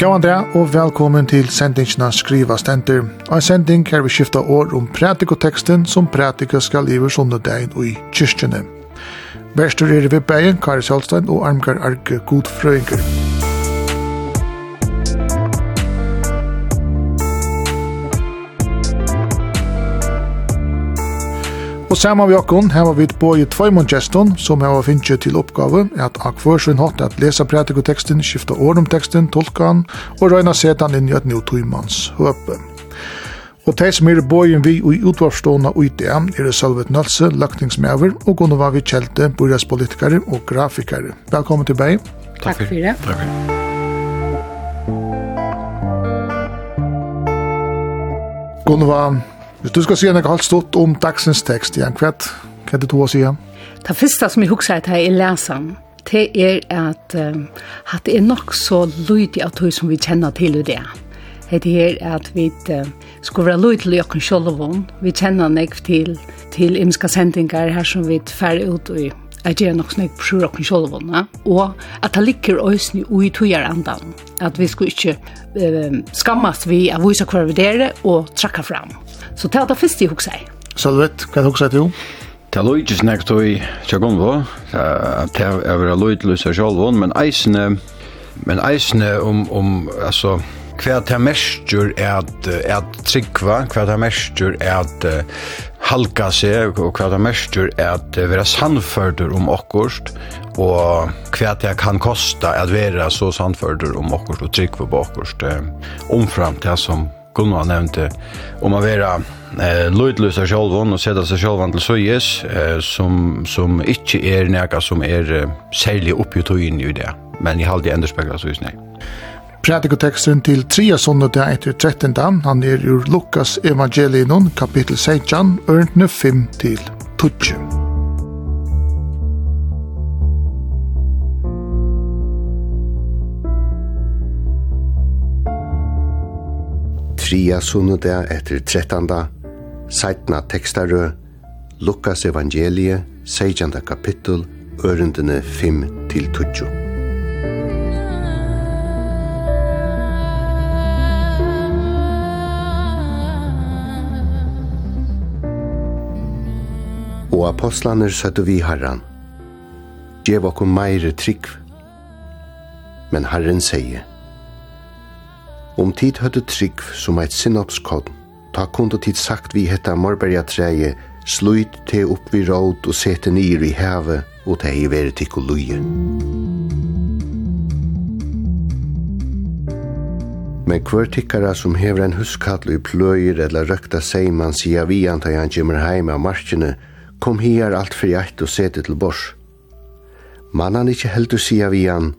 Gåan det, og velkommen til sendingsna Skriva Stenter. En sending her vi skifta år om pratikoteksten som pratika skal i sunnedagen og i kyrkjene. Verstur er vi beien, Kari Sjølstein og Armgar Arke Godfrøyngur. Og saman vi okkon heva vi boi tvoimon geston som heva finnst til oppgave at akvar sin hatt at lesa prædikotekstin, skifta ord om tolka han og røyna setan inn i et new tuimans høpe. Og tei som er bojen vi i utvarstående uti er det Salvet Nølse, løkningsmæver og Gunnova Vitschelte, byrjaspolitikere og grafikere. Velkommen tilbake. Takk for det. Takk for det. Gunnar, Hvis du skal si noe halvt stort om dagsens tekst, Jan, hva er det du har å si? Det første som jeg husker at jeg leser om, det er at, at det er nok så lydig av det som vi kjenner til i det. Det er at vi uh, skal være lydig til Jokken selv Vi kjenner nok til, til imska sendinger her som vi fer ut i at gjøre nok snakk på sjur åkken ja? og at det ligger øysen i tøyer andan, at vi skal ikke uh, skammas vi av vise hver vi dere og trakka fram. Så det er det første jeg husker. Salvet, hva husker du? Det løyde snakk tog i Tjagombo, det er vel løyde løyde sjølvån, men eisene, men eisene om, om altså, hva det mestjur er at, at tryggva, hva det mestjur er at halka seg, og hva det mestjur er at vera sannførdur om okkurst, og hva det kan kosta at vera så sannførdur om okkurst og tryggva på okkurst, omfram det som Gunnar nevnte om å være eh, løydløs av sjølven og sette seg sjølven til søyes eh, som, som ikke er noe som er eh, særlig oppgjøtøyen i det, men jeg har aldri enda spekler søyes nei. Prædikoteksten til tria sondag etter 13. Han er ur Lukas evangelien, kapittel 16, ørntene 5 til 12. tria sunnudag etter 13. Seitna tekstarø, Lukas evangelie, 16. kapittel, ørendene 5 til 20. og apostlaner søtte vi herran. Gjev okkur meire trygg. Men herren sier, Om tid høyde trygg som eit sinnapskodn, ta kunde tid sagt vi hetta morberja treie, sluit te opp vi råd og sete nyr i heve, og te i vere tikk og luje. Men hver tikkara som hever en huskall i pløyer eller røkta seiman sia vi antar han kjemmer heim av marskene, kom hier alt fri eit og sete til bors. Mannan ikkje heldur sia vi an,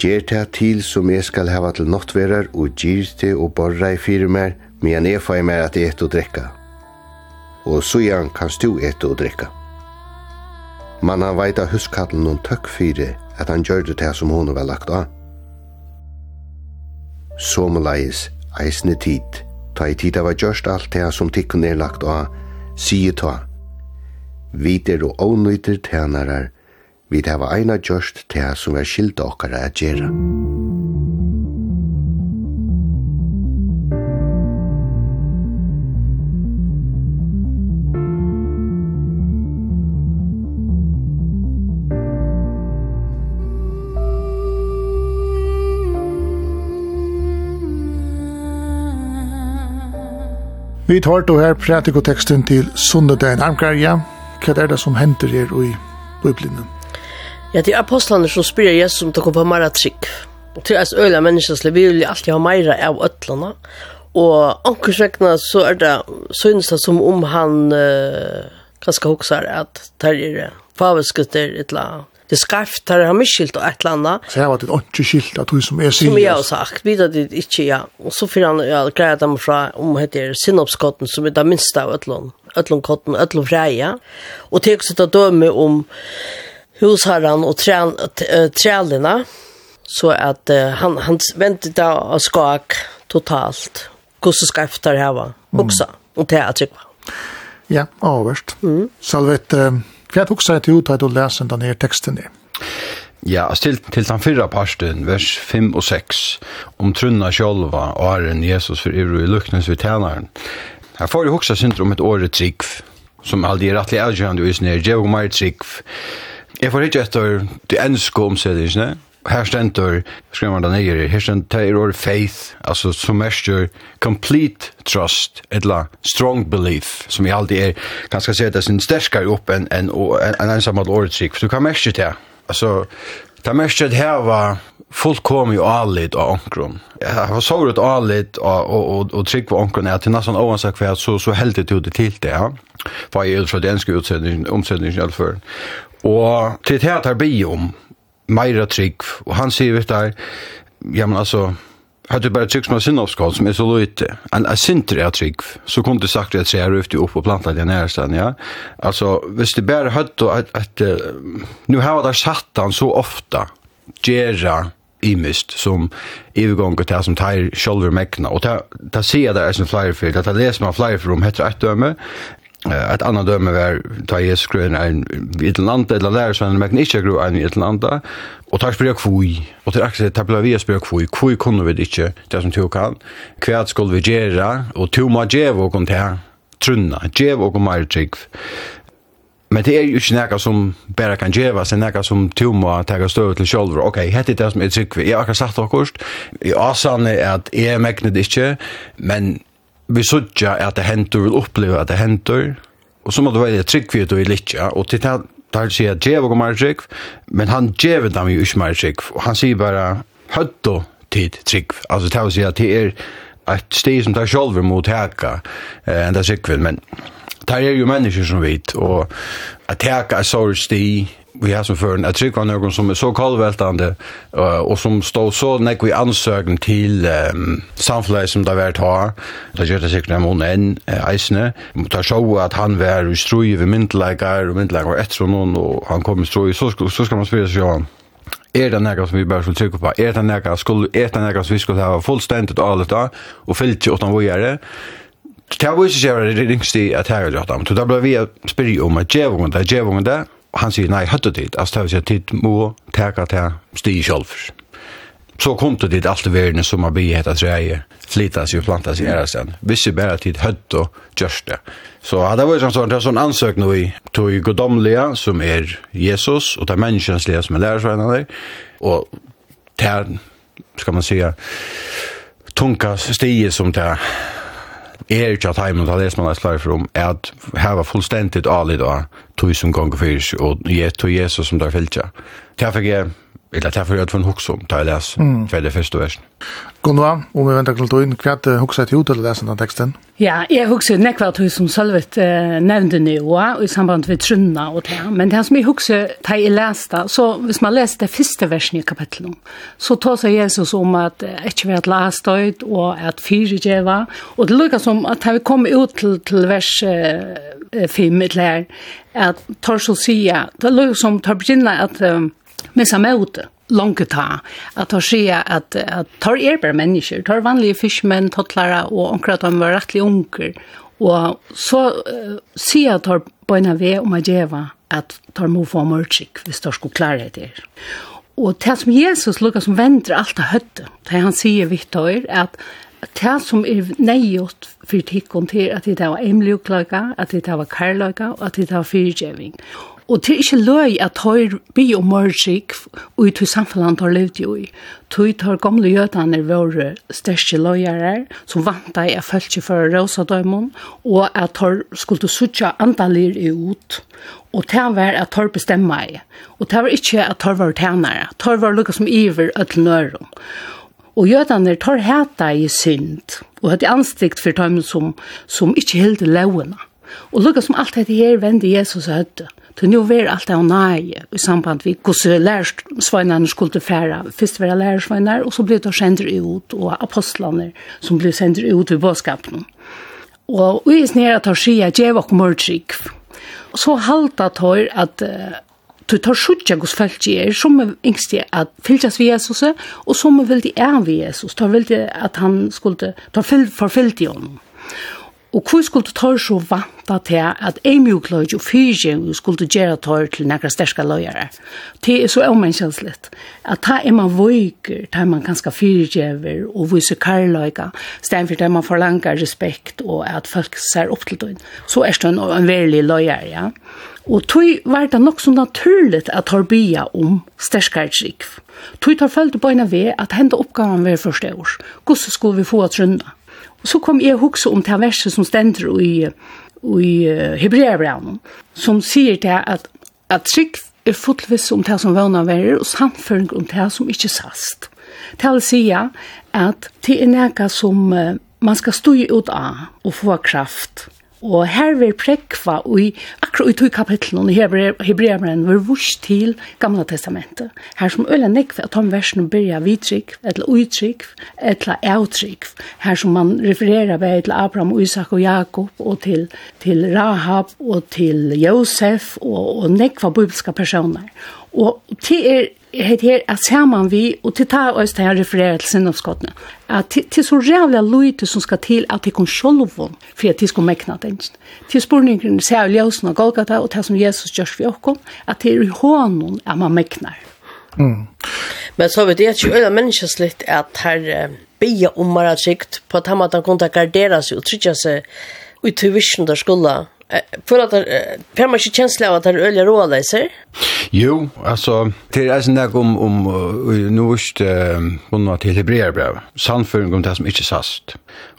Gjer det til som jeg skal hava til nottverar, og gjer det og borra i fyrir mer, men jeg får mer at et og drekka. Og sujan kan du et og drekka. Man han av huskatten noen tøkk fire, at han gjør det til som hun var lagt av. Someleis eisne tid, ta i tid av gjørst alt det som tikkun er lagt av, sier ta. Viter og ånøyter tænarar, Vi hava eina gjørst til som er skilda okkara at gjerra. Vi tar då her pratikoteksten til Sundedagen Armgarja. Hva er det som henter her i Bibelen? Ja, det er apostlene som spyrir Jesus om det kommer på mer trygg. Det er altså øyla mennesker som vil alltid ha mer av øtlene. Og ankers så er det synes det som om han uh, kanskje hoksar at det er faveskutter et eller annet. Det er skarft, det der har misskilt og et eller annet. Så jeg var det ikke skilt at du som er sier. Som jeg har sagt, vet det ikke, ja. Og så fyrir han ja, greia dem fra om det heter sinnopskotten, som er det minste av øtlån. Øtlånkotten, øtlånfreia. Og til å også døme om husherren og trælene, så at uh, han, han ventet da og skak totalt. Hvordan skal jeg ta det her? Hoksa, og det er trygg. Ja, avhørst. Mm. Salvet, uh, hva er hoksa att ut at du leser denne teksten i? Ja, til, til den fyrre parsten, vers 5 og 6, om trunna sjolva og herren Jesus for ivru i luknes vid tænaren. Her får jeg hoksa syndrom et året trygg, som aldri er rettelig avgjørende i sned, jeg og meir trygg. Jeg får ikke etter de enske omsettingene. Her stender, skriver man da nere, her stender er ordet faith, altså som mestjer complete trust, eller strong belief, som jeg alltid er, kan skal se det sin sterskere opp enn en, en, en, en ensamhet åretsik, for du kan mestjer det. Altså, det mestjer det her var folk kom ju allit av onkron. Jag har så ut allit och och och, och trick på onkron är till nästan oavsett för så så helt det ut till det ja. För jag tror den ska utsändning omsättning i alla fall. Och till det här bi om Meira trick och han säger vet där ja men alltså hade du bara tryckt med sinnavskal som är så lite. En asinter är trygg. Så kom du sagt att jag röfte upp och plantade den här sen, ja. Alltså, visst det bara och att, att, att nu har det satt han så ofta. Gera imist som ivergångar til som tar sjolver mekna. Og ta sier det er som flyer for, ta leser man flyer for om heter et døme, et annet døme var ta Jesus grøn en utlanda, eller lærer seg en mekna ikke grøn en utlanda, og ta spyrir kvui, og til akkurat ta blir vi spyrir kvui, kvui kunne vi ikke, det som tog kan, hva skulle vi gjøre, og to må gjeve og kom til trunna, gjeve og kom mer trygg. Men det er jo ikke nekka som bare kan djeva, det er nekka som du må tega støv til sjolver. Ok, hette det som er tryggvi. Jeg har akkurat sagt akkurat, i asan er at jeg megnet ikke, men vi sudja at det hentur, vil oppleva at det hentur, og så må du være tryggvi at du er litja, og til det tar det sier at djeva går mer trygg, men han djeva dem jo ikke mer trygg, og han sier bare høtto tid trygg. altså det å si at det er et sti som tar sjolver mot heka enn det er trygg men det er jo mennesker som vet, og at teka er sorg sti, vi har som føren, at var noen som er så kallveltande, og som stod så nekk vi ansøken til um, samfunnet som det har vært ha, det gjør det sikkert en måned enn eisene, og det så at han var i strøy ved myndeleikar, og myndeleikar var etter noen, og han kom i strøy, så, så skal man spyrja seg om, er det nekka som vi bare skulle trykke på, er det nekka, skulle, er det nekka som vi skulle ha fullstendigt av dette, og fyllt ikke åttan vågjere, Det var ikke så det ringste at her er gjort ham. Så da ble vi å spørre om at djevungen det, djevungen det, og han sier nei, høtte dit. Altså det vil si at dit må teka til sti i selv. Så kom det dit alt i verden som har bygget etter treet, flytta seg og planta seg i æresten. Hvis vi bare tid høtt og gjørst det. Så det var jo sånn, det er sånn ansøk nå i tog godomlige som er Jesus, og det er menneskenslige som er lærersvenner der, og det er, skal man sige, tunga stige som det er er ikke at heimen, til det som man er slag for om, er at her var fullstendig alig da, tog tusen ganger fyrs, og jeg tog Jesus som der fyllt seg. Det fikk jeg Eller derfor jeg tvunn hukse om, da jeg les mm. for det første versen. Gunnar, om vi venter til inn, hva er det til til å lese denne teksten? Ja, jeg hukse nekva til som Sølvet eh, nevnte nå, og i samband med Trunna og det. Men det som jeg hukse til jeg leste, så hvis man leser det første versen i kapitlet, så tar seg Jesus om at eh, ikke vi har lest det, og at fire djeva, og det lukker som at vi kom ut til, til vers eh, fem, eller at tar så sier, det lukker som tar begynne at um, Men samme ute, långt ta, at ta se at, at tar er bare mennesker, tar vanlige fiskmenn, tottlara og onkra at han var rettelig unger. Og så uh, sier at tar på en av om at djeva at tar mo få mørkik hvis tar skulle klare det der. Og det som Jesus lukkar som venter alt av høtte, det han sier vitt at det som er nøyot for tikkene til at det var emljuklaga, at det var karlaga, og at det var fyrtjeving. Og Og det er ikke løy at høyr by og mørsik og i tog samfunnet har levd jo i. Tog tar gamle jødene våre største løyere som vant deg er følt ikke for Rosadøymon og at høyr skulle sutja andalir i ut. Og det var at høyr bestemma i. Og det var ikke at høyr var tænare. Høyr var lukka som iver ødel nøyrum. Og jødene tar heta i synd og høyt anstikt for dem som, som ikke hilde lovene. Og lukka som alt dette her vende Jesus høyde. Så nu var allt av nej i samband med hur lärsvajnarna skulle färra. Först var det lärsvajnar och så blev det sänder ut och apostlarna som blev sänder ut i bådskapen. Och vi er nere ta skia, djev och mørtrykk. Så halta tar att du tar sjutja gos folk er, som er yngste at fylltjas vi Jesus, og som er veldig av Jesus, tar veldig at han skulle, ta forfyllt i honom. Og hvor skulle du tar så vanta til at en mjuk og fyrje skulle gjøre tar til nekra sterska løyere? Det er så omensjensligt. At ta er man vøyker, ta er man ganske fyrjever og viser karløyga, stedet for det man forlanger respekt og at folk ser opp til døgn. Så er det en, en verlig løyere, ja. Og tog var det nok så naturligt at tar bya om sterskarsrikv. Tog tar følte på en av at hende oppgaven var første år. Hvordan skulle vi få at runda? Og så kom jeg hukse om det verset som stender i, i Hebreabraun, som sier det at, at trygg er fotvis om det som vana verer, og samføring om det som ikke sast. Det vil si at det er noe som man skal stå ut av og få kraft. Og her vil prekva i akkurat i tog kapitlen i Hebreabren vil vurs til Gamla Testamentet. Her som øyla nekv at han versen byrja vidtrykk, eller uittrykk, eller avtrykk. Her som man refererer ved til Abraham, Isak og Jakob, og til, til Rahab, og til Josef, og, og nekva bibelska personer. Og til er het her at saman vi, og til ta oss til her refererer til sinnavskottene, at til så rævlig løyte som skal til at de kan sjolvån, for at de skal mekna den. Til spurningen ser jeg ljøsen av Golgata, og det som Jesus gjørs for okkom, at det er i hånden at man meknar. Mm. Men så vet jeg ikke, øyne menneskes litt at her bia om mara trygt, på at han måtte kunne gardere seg og tryggja seg ut til visjon der skulle för att för man inte känsla av att det är öliga råläser? Jo, alltså det är sån där om om nu visst hon till Hebreerbrev. Sannföring om det som inte sast.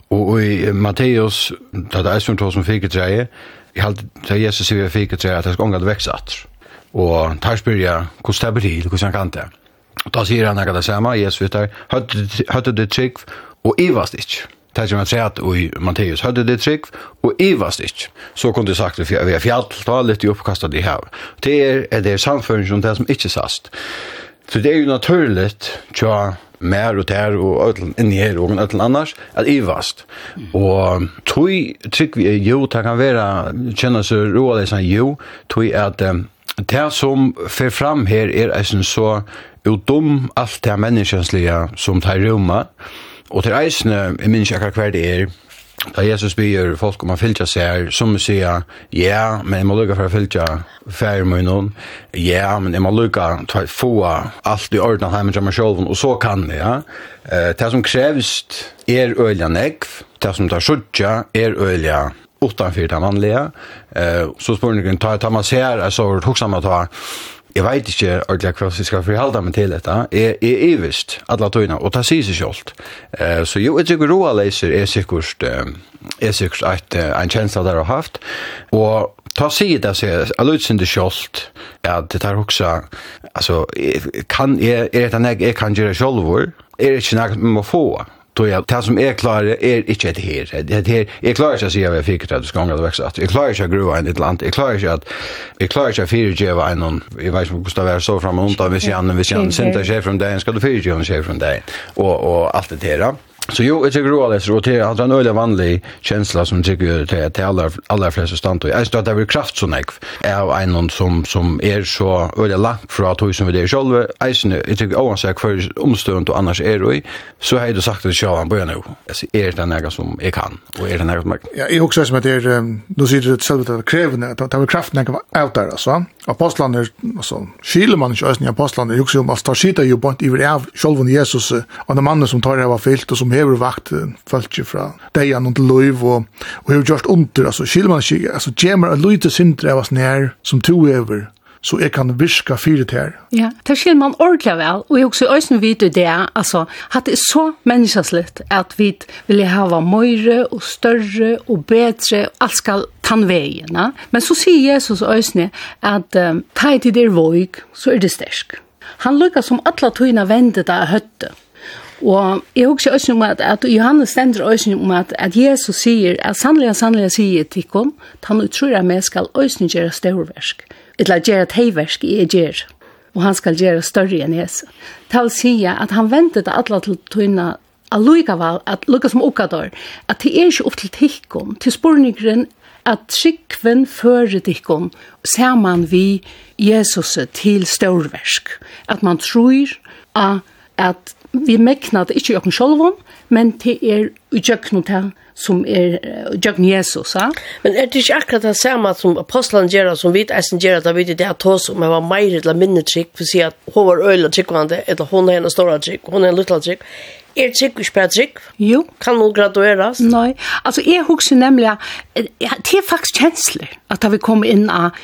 Och i Matteus där det är som tog som fick ett träje. Jag hade det Jesus säger fick ett träje att det ska ångat växa att. Och tar spyrja hur det bli, hur han kan det. Och då säger han att det samma Jesus vet hade hade det trick och ivast inte. Det som jeg sier at i Matteus hadde det trygg, og i var stikk. Så kunne du sagt at vi har fjallt, ta litt i oppkastet i her. Det er, er det samføring som det som ikke sast. Så det er jo naturlig, tja, mer og ter og ødlen inni her og ødlen annars, at i ivast. Og tui trygg vi er jo, det kan være, kjennes roa det som jo, tui at det som fer fram her er eisen så jo alt det menneskenslige som tar rummet, Og til eisene, jeg minns ikke akkurat hver det er, Da Jesus byr folk om å fylgja seg, som sier, ja, men jeg må lukka for å fylgja færre med noen, ja, men jeg må lukka for å få alt i orden av heimen til meg sjolven, og så kan det, ja. Det som krevst er øyla negv, det som tar suttja er øyla utanfyr det mannlige, så spør ta, ta man ser, så hoksa man ta, jeg vet ikke ordentlig hva jeg skal forholde meg til dette. Jeg, er ivist, alle tøyene, og det sier seg selv. Uh, så jo, jeg tykker roa leser er sikkert, uh, er sikkert et, uh, en tjeneste der har haft, og ta sier det seg, jeg lurer låter det selv, at det tar også, altså, kan er, er det en jeg kan gjøre selv, er det ikke noe man må få, Då jag det som är klar är inte det här. Det här är klart att säga vad fick det ska gå växa. Jag klarar inte gruva i ett land. Jag klarar inte att jag klarar inte fyra ge var någon. Jag vet inte hur Gustav är så fram och undan vi ser annan vi ser sen där chef från där ska du fyra ge från där. Och och allt det där. Så jo, jeg tykker roa leser, og det er en øyelig vanlig kjensla som tykker til at aller, aller fleste stand, jeg synes at det er kraft sånn jeg, av en som, som er så øyelig langt fra tog som vi det er selv, jeg synes, jeg tykker oansett hver omstånd og annars er og så har jeg sagt til sjøen han bøyer nå, jeg sier, er det nega som jeg kan, og er det nega som jeg kan? Ja, jeg husker som at det er, nå sier du selv at det er krevende, at det er kraft noe av der, altså, Apostlene, altså, skiler man ikke øyne apostlene, jeg husker om, altså, tar skita jo bort iver av, selv Jesus, og den mannen som tar det var fylt, og som hever vakt fölkje fra deian og loiv og, og hever gjort under, altså skilman sig, altså gjemmer a loite sindre av oss nær som to hever, så jeg kan virka fyret til her. Ja, det skil man ordentlig vel, og jeg også øyne vidt det, altså, at det er så menneskeslitt at vi vil hava møyre og større og bedre, og alt skal tann veien. Men så sier Jesus øyne at um, ta i til der våg, så er det stersk. Han lukka som alla tøyna vendet av høtte. Og jeg husker også om at, at Johannes stender også om at, at Jesus sier, at sannelig og sannelig sier til kom, at han utrur at vi skal også gjøre størversk. Eller gjøre teiversk i gjør. Og han skal gjøre større enn Jesus. Tal si at han ventet alle til tøyna allikevel, at lukka som okador, at det er ikke opp til tikkum, til spurningren at skikven fører tikkum man vi Jesus til størversk. At man tror at at vi mekna det ikkje jokken sjolvon, men det er utjøkken til som er utjøkken Jesus. Ja? Men er det ikkje akkurat det samme som apostelen gjør, som vi eisen gjør, da vi det er tås om jeg var meir eller minne trygg, for å si at hun var øyla tryggvande, eller hun er en stor trygg, hun er en lutla trygg. Er trygg ikke bare trygg? Jo. Kan hun gradueres? Nei. Altså, jeg husker nemlig at det er faktisk kjensler at da vi kommer inn av,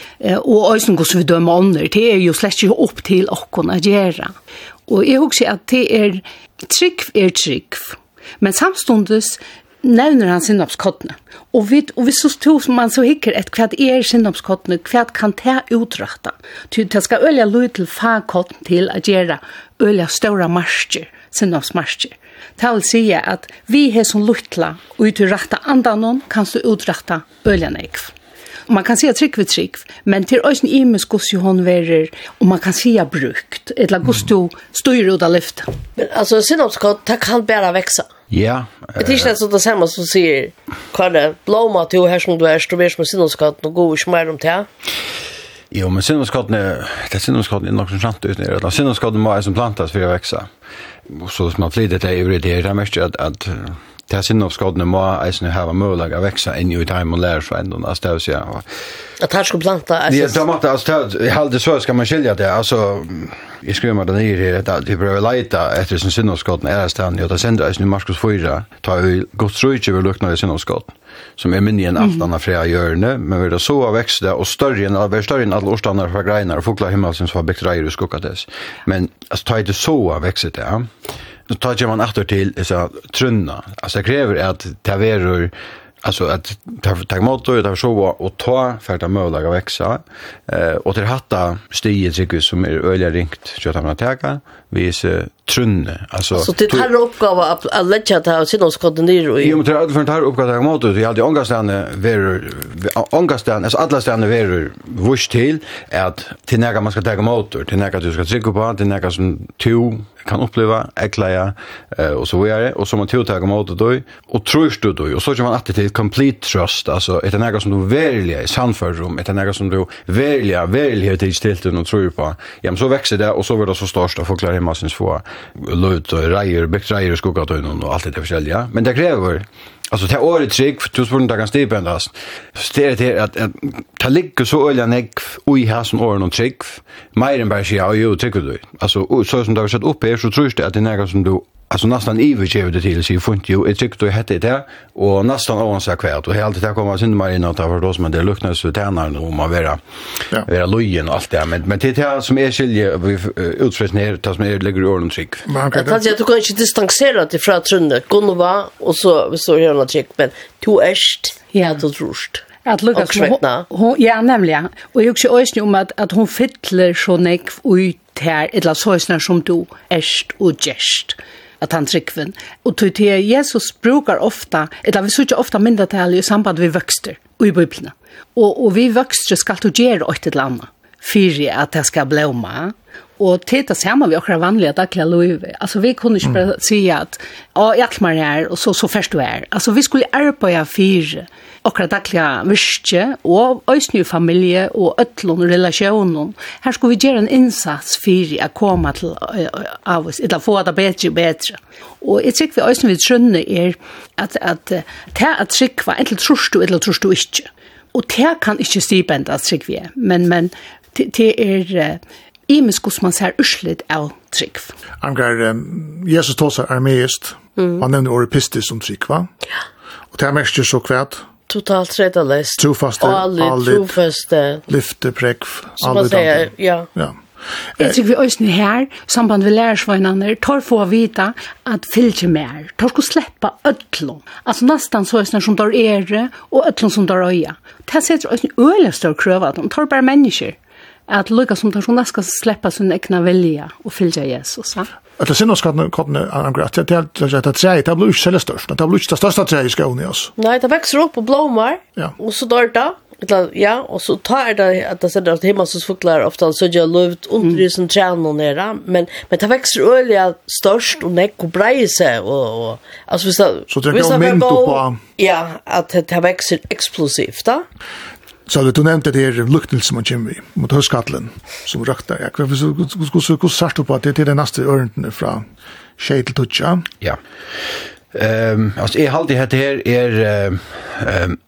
og øyne hvordan vi dømer ånder, det er jo slett ikke opp til åkken å gjøre. Og jeg husker at det er trygg er trygg. Men samstundes nevner han sinnopskottene. Og vi, og vi så tog som man så hikker et hva er sinnopskottene, hva kan det utrakta. Det skal øye lyd til fagkotten til å gjøre øye større marsjer, sinnopsmarsjer. Det vil si at vi har som luttla, og ut i rakta andan, kan så utrakta øye nekv man kan säga trick vid trick, men till oss ni imes kus ju hon verer och man kan säga brukt. Ett la gusto styr ut av lyft. Men alltså sinapskott, det kan bara växa. Ja. Det är inte så det samma som säger kvar blomma till här som du är, du är som sinapskott och går inte mer om det. Jo, men sinnoskottene, det sinnoskottene er nok som sant uten er, at sinnoskottene må er som plantas for å växa. Och så hvis man flyter det i det, det er mest at, at det här sinnovskodene må eisen hava mølag av veksa inn i time og lærer for enden, altså det vil si, ja. At her skulle planta, altså. Ja, da måtte, alltså det halde så ska man skilja det, alltså jag skriver meg det nye her, at vi prøver leita etter sin sinnovskodene er stand, og det sender i Marskos 4, ta vi gott godt inte vi lukna i sinnovskodene, som är minni enn alt anna frea hjørne, men vi det så av veksta, och större än vi större än alla årstannar för fra och fåglar fokla himmelsens var byggt reier i skukkates. Men, alltså ta i det så av veksta, ja nu tar jag man åter till så trunna. Alltså kräver att taveror alltså att ta ta emot och ta så och ta för att möjliga växa eh och det hatta stiget sig som är öliga ringt så att man tar vis trunne alltså så det tar uppgåva att lägga ta och sen ska det ner i jo men det är tar uppgåva mot det hade ångastande ver ångastande alltså alla stande ver vush till att till när man ska ta emot till när du ska trycka på till när som två kan uppleva äckliga och så vidare och så man tog ta emot då och tror du då och så kör man alltid till complete trust alltså ett när som du verkligen är sannför rum ett när som du verkligen verkligen till ställt och tror på ja men så växer det och så blir det så störst att förklara hemma man syns få lut och rejer, bäckrejer och skoggatön och allt det där försälja. Men det kräver Alltså det året trick för tusen dagar stipen endast. Stedet är att ta ligger så öliga neck och i här som åren och trick. Mer än bara säga, ja, jo, trick du. Alltså, så som du har sett upp här så tror jag att det är något som du Alltså nästan övergav det till sig funt ju. Ett tyckte jag hette det och nästan ovan så kvärt. Och helt det kommer synd mig innan att då som det luktar så tärnar nog man vara vara lojen och allt det men men det här som är skilje vi utsvärs ner tas som är lägger i ordning trick. Man kan inte du kan inte distansera dig från trunde Gunova och så vi står något trick men to erst ja. du trust. Att lukka som hon, ja nämligen. Och jag också ösnju om att att hon fyller så nekv ut här eller så som du erst och gest at han tryggven. Og tog til Jesus brukar ofta, eller vi sykje ofta mindretallet i samband vi vøkster i Bibelen. Og, og vi vøkster skal du gjøre åt et eller annet fyrir at det skal blåma. Og til det samme vi akkurat vanlige daglige løyve. Altså vi kunne ikke bare si at «Å, jeg er her, og så, så først du er». Altså vi skulle arbeide fyrir okra dagliga virke og òsny familie og öllun relasjonen. Her skulle vi gjøre en innsats for å komme til av oss, eller få det bedre og bedre. Og jeg trykker vi òsny vi trønne er at, at det at trykva var enten trus du eller trus du ikke. Og det kan ikke stipenda trykker vi, men, men det er imisk hos man ser urslit av trygg. Angar, um, Jesus tåsar armeist, mm. han nevner ordet pistis som trygg, va? Ja. Og det er mest så kvært, totalt rätta läst. Trofaste, allit, trofaste. Lyftepräck, allit. Som ja. Ja. Jeg tykker vi også nye her, samband vi lærer seg tar få vite at fylgje mer, tar sko sleppa ødlom. Altså nesten så er som tar ere, og ødlom som tar øya. Det setter også en øyelig større krøve at de tar bare mennesker. At lukka som tar sko nesten sleppa sin egna vilja og fylgje Jesus. Ja? Eller sinne skattene, kottene, angrat, det det det treet, det blir ikke selv størst, det blir ikke det største treet i skoene oss. Nei, det växer opp og blommer, ja. og så dør det, ja, og så tar det at det sitter at himmelsfugler ofte så gjør luft under i sin tjern og nere, men, men det vekser øye størst og nekk og breie seg, og, og, altså hvis det... Så det er mynd på... Ja, at det, det vekser eksplosivt da. Så du nevnte det her lukten som man kommer i, mot høstkattelen, som røkta. Ja. hvordan sørst du på at det er det neste ørentene fra tjej til tutsja? Ja. Um, altså, jeg halte det her er... Um,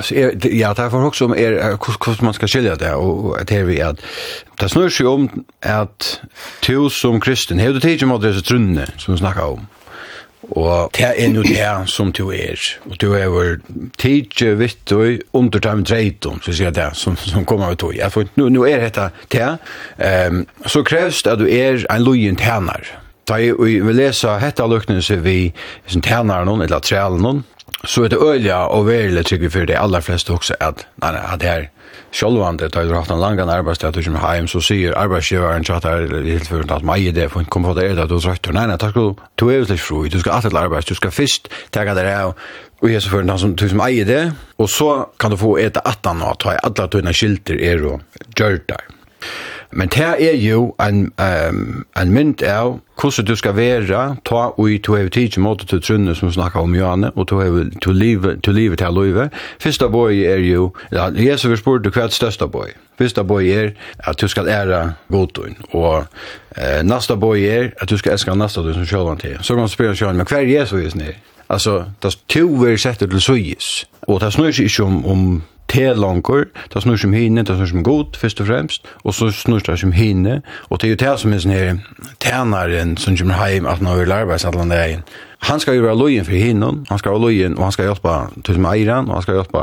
Alltså är ja, det här får också om är hur man ska skilja det och det här vi att det snurrar sig om att till som kristen, hur du tidigt mot det så trunne som vi snackar om. Og det er nu det som du er. Og du er vår tidje vitt og under dem dreiton, så sier jeg det, som, som kommer av tog. Jeg får nu, nu er dette det. Um, så krevs det at du er en lojen tjener. Da jeg vil lese hette løknelse vi tjener noen, eller trealer noen, så er det øyelig og veldig trygg for det aller fleste også at, nei, nei, at det er sjálvande da du har haft en langan arbeidsdag du kommer heim så sier arbeidsgivaren at det er helt for at meg det for kom på det er du trøtt nei nei takk skal du du er litt fru du skal alltid arbeid du skal først ta det av, og jeg så for den som du som eier det og så kan du få eta attan og ta i alle tøyne skilter er og gjør det. Men det er jo en, um, en mynd av hvordan du skal være, ta ui to hever tid til måte til trunne som snakker om Johanne, og to hever to livet til livet. Fyrsta boi er jo, ja, Jesu vi du hva er størsta boi. Fyrsta boi er at du skal ære godtun, og eh, nasta boi er at du skal elska nasta du som sjølvan til. Så kan man spyrja sjølvan, men hva er Jesu? Altså, det er to vi er sett til sujis, og det snur seg ikke om, om te langer, det snur som hinne, det snur som god, først og fremst, og så snur det som hinne, og det er jo det som er sånn her, tænaren som kommer heim, at når vi lærer seg alle dagen, han skal jo være lojen for hinnon, han skal være lojen, og han skal hjelpe til som eieren, og han skal hjelpe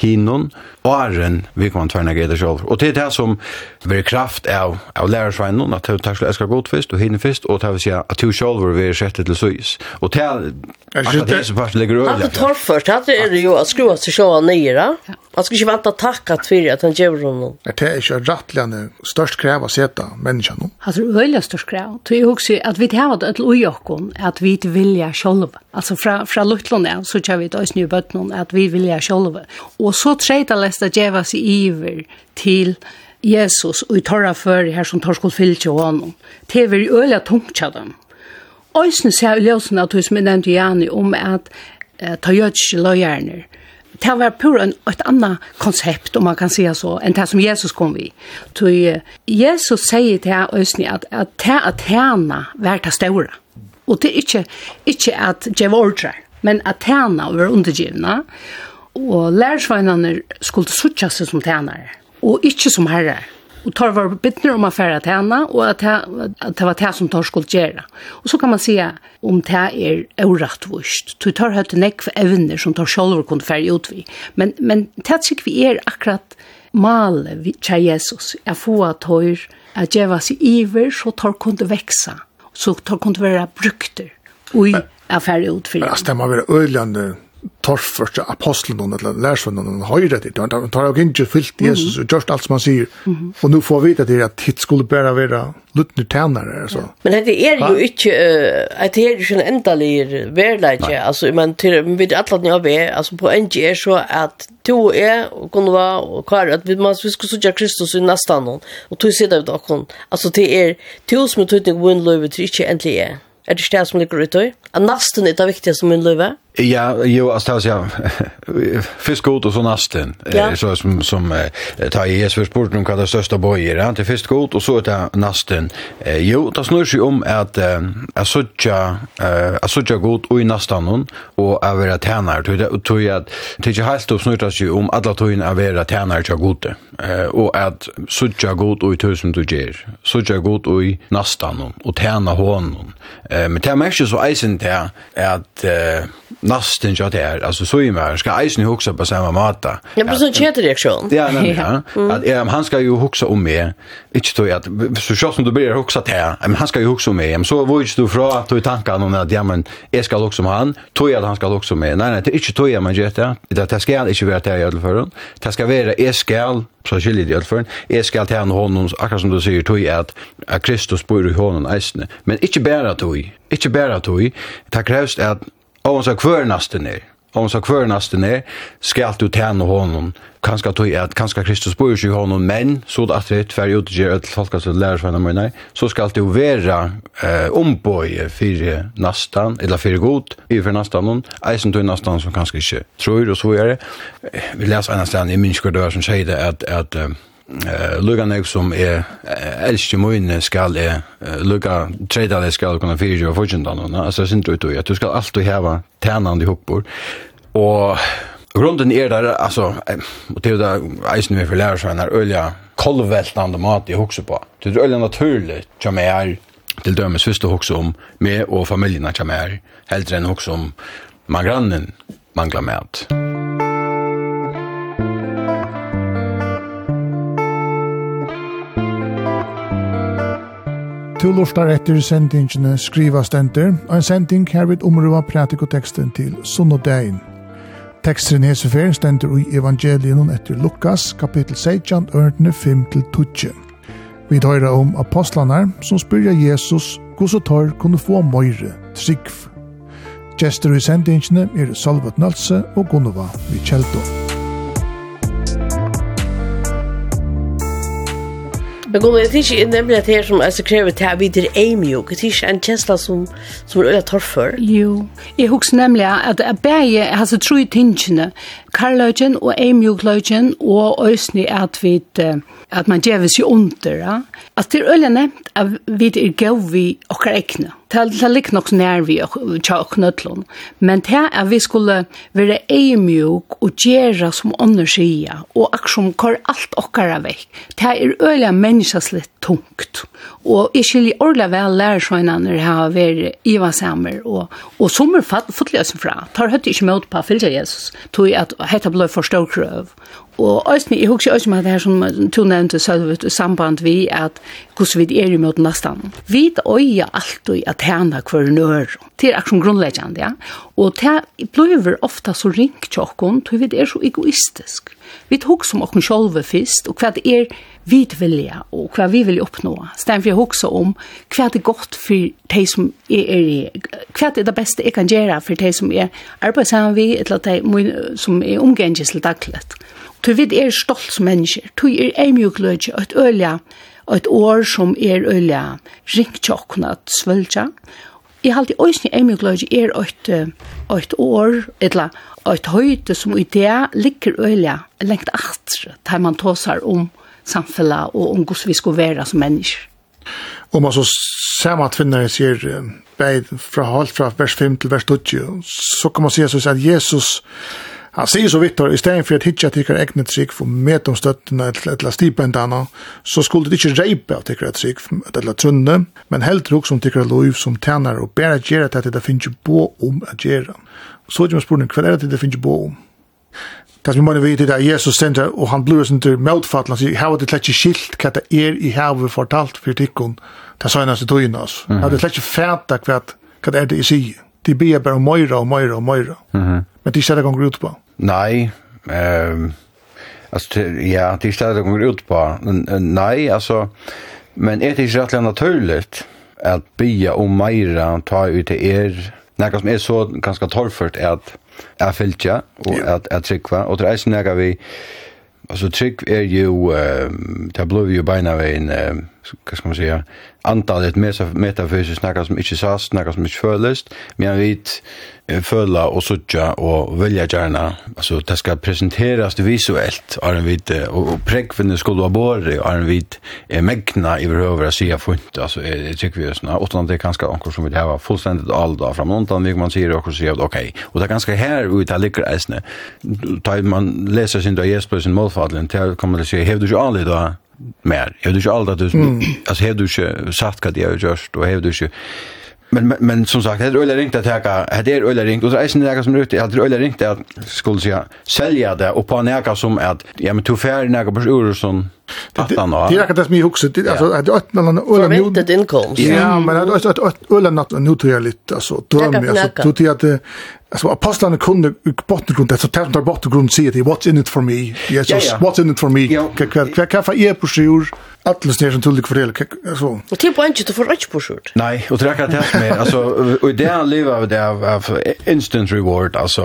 hinnon, og æren vi kan tverne gøyde selv. Og det er det som blir kraft av, av lærersveinen, at du tar slik skal godt først, og hinne først, og det vil si at du selv vil være sett til søys. Og det er akkurat det som faktisk ligger øyelig. Hatt det torførst, hatt det er jo at skrua seg selv nye. Man ska ju vänta tacka för att han ger honom. Det är ju rättligen störst krav att sätta människan. det Alltså veldig störst krev. Så jeg också att vi har ett ojakon att vi vilja själva. Alltså från från Luttlande så kör vi då snö bötnon att vi vilja själva. Och så träta lästa geva sig iver till Jesus och i torra för här som tar skuld fyllt och honom. Det är ju öliga tungt dem. Ösnen ser jeg løsene at att som med nevnte Jani om att ta jötsch løgjerner, det var pur en, ett annat koncept om man kan säga så än det som Jesus kom vi. Ty Jesus säger till här ösni att att det att tjäna var det stora. Och det är inte inte att ge ordre, men att tjäna var undergivna. Och lärsvännerna skulle sucha sig som tjänare och inte som herrar och tar var bittner om affæra att henne och att att det var det som tar skulle göra. Och så kan man säga om det är orättvist. Du tar høyt neck för evner som tar själva kunne færre ut vi. Men men det er vi är akkurat mal til Jesus. Jag får att höra att jag var iver så tar kunde växa. Så tar kunde vara brukter. Oj, affär ut för. Alltså det man være öljande torfvörsta aposteln och eller lærsvennen og høyre til. Han tar jo ikke fyllt Jesus og gjørst alt som han sier. Og nå får vi veta det at hit skulle bare være luttner tjänare. Så. Men det er jo ikke, uh, det er jo ikke en endelig verklighet. Altså, men til, till, vid alla ni av er, altså på en er så at to är och kunde vara och kvar at vi man, vi skal söka Kristus i nästa någon. og to sig vi dere. Altså, det er to som er tøytning, tog en løyve til ikke endelig er. Er det det som ligger ute? Att nästan är det viktigste som min lövet. Ja, jo, alltså det jag fisk ut och så nasten ja. så som som eh, tar i Jesus sport om vad det största bojer, ja, det fisk ut och så är det nasten. Eh, jo, det snurrar sig om att eh, att söka eh att söka god och i nastan hon och över att tjänar det jag tror jag att det är helt uppsnurrar sig om alla tror in att vara tjänar till god. Eh och att söka god och i tusen du ger. Söka god och i nastan hon och tjäna honom. Eh men det är mest så isen där att eh nasten jag där alltså så är mer ska eisen huxa på samma mata. Ja, på sån ketreaktion. Ja, nej, ja. Att han ska ju huxa om mig. Inte då att så så som du blir huxa till. Men han ska ju huxa om mer. Men så var ju du fra att du tankar någon om att ja men jag ska också om han. Tror jag att han ska också med. Nej, nej, det är inte tror jag man gör det. Det ska inte vara det jag vill för. Det ska vara jag ska så skiljer det för. Jag ska ta honom akkurat som du säger tog att att Kristus bor i honom eisne. Men inte bara tog. Inte bara tog. Det krävs att Og hon sa kvør nasten er. Og hon sa kvør nasten er, skal du tjene honom, kanskje tog at kanskje Kristus bor ikke i honom, men så det at det tver ut gjør et tolka til lærersvenner mine, så skal du være eh, ombøye for nastan, eller for god, i for nastan, eisen tog nastan som kanskje ikke tror, og så gjør det. Vi leser en sted i Minskardøver som sier det at, at uh, lukka nek som er elskje møyne skal er uh, lukka treda det skal kunna fyrir og fortjenta noen, altså sint ut og du skal alltid heva tænande hoppor og grunden er der, altså og til da eisen vi for lærer seg er ølja kolveltande mat i hokse på det er ølja naturlig som er til dømes fyrst å om meg og familien som er heldre enn hokse om man grannen manglar mat. Musik Tu lortar etter sendingene skriva stenter, og en sending her vil omrua pratikoteksten til sunnodagen. Teksten hesefer stenter i evangelien etter Lukas, kapittel 16, ørne 5-12. Vi døyra om apostlanar som spyrja Jesus hvordan tar kunne få møyre, trygg. Gjester i sendingene er Salvat Nalse og Gunnova Vichelto. Musikk Men gode, jeg tykker ikke nemlig at her som altså, krever til at vi til eimjok, jeg tykker en kjensla som, som er øyla torfer. Jo, jeg husker nemlig at jeg bare, altså, tror jeg tingene, karløgjen og eimjugløgjen og øysni at vi at man djever seg under. Ja? At det er øyne nevnt at vi er gav vi okkar ekne. Det er ikke nok nær vi tja og knøtlån. Men det er at vi skulle være eimjuk og gjøre som ånder sida og aksjon kor alt okkar av vekk. Det er øyne litt tungt. Og jeg skiljer ordentlig vel lærersøgnene her være ivasamer og, og som er fattelig fra. Tar høyt ikke møte på å fylge Jesus. Tog at hetta blei for stor krøv. Og æsni, jeg husker æsni med det her som du nevnte selv i samband vi at hvordan vi er i møten nesten. Vi øyer alltid at henne hver nør. Det er akkurat grunnleggende, ja. Og det blir ofta så ringt til oss, for vi er så egoistisk. Vi husker om oss selv først, og hva det er vi vilja, og hva vi vil oppnå. Stedet for jeg husker om hva det er godt for de som er, er hva det er det beste jeg kan gjøre for de som er arbeidssammen vi, eller de som er omgengelig til daglig. Tu vid er stolt som mennesker, Tu er ei mjukløyge og et ølja, og et år som er ølja ringtjokkna svølja. I halte òsni ei mjukløyge er et, et år, etla, et høyde som i det ligger ølja lengt atre, der man tåsar om samfella og om hvordan vi skulle være som mennesker. Og man så ser man at finner sier beid fra halvt fra vers 5 til vers 20, så kan man si at Jesus Han sier så Viktor, i stedet for at hitja tikkar egne trygg for med eller stipendene, så skulle det ikke reipe av tikkar trygg eller trunne, men helt ruk som tikkar lov som tjener og bare gjøre til at det finnes bo om å gjøre. Så er det spørsmålet, hva er det det finnes bo om? Det som vi mener vite er Jesus sender, og han blir sin til møtfattelen, han sier, her var det slett ikke skilt hva det er i havet fortalt for tikkun, det sa hennes i tøyene, oss. Her var det slett ikke fæta hva det er det i sier. De ber bare om møyra og møyra og møyra. Men de ser det gonger ut på. Nej, ehm alltså ja, det är stället jag kommer ut på. Nej, alltså men är det inte rätt naturligt att bya om mera ta ut till er något som är så ganska torrfört att är fyllt och att att trycka och det är sån vi alltså tryck är ju eh det blir ju beina en en vad ska man säga antalet metafysiskt snackar som inte sas snackar som inte förlöst men vi føla og suttja og velja gjerna. Altså, det skal presenterast visuelt, er en vit, og, og prekvinne skulle ha båre, er en vit er megna i behøver å sida funt, altså, er, tykker vi jo sånn, utan det er ganske anker som vil heva fullstendigt alda fram, utan vi man sier og sier, ok, og det er ganske her ut, det ligger eisne, da man leser sin da Jesper sin målfadlen, til kan man si, hev du ikke anlig da, mer. Jag vet inte allt att du mm. alltså har du inte sagt vad jag har gjort och har du inte men men, men som sagt det är öle ringt att ta det är öle ringt och så är det några som är ute det är öle ringt att skulle säga sälja det och på näka som att ja men to färd näka på Urson att han har det är det som jag också det alltså att att mellan öle nu det inkomst ja men det är att öle något nu tror jag lite alltså då men alltså då till att Alltså apostlarna kunde bottengrund det så tätt där bottengrund säger det what's in it for me. Yes, yeah, yeah. what's in it for me. Kan kan kan för er på sjur Alla styr som tullig för det så. Och typ inte du får rätt på skjort. Nej, och det räcker det med alltså och i det han lever av det av, av instant reward alltså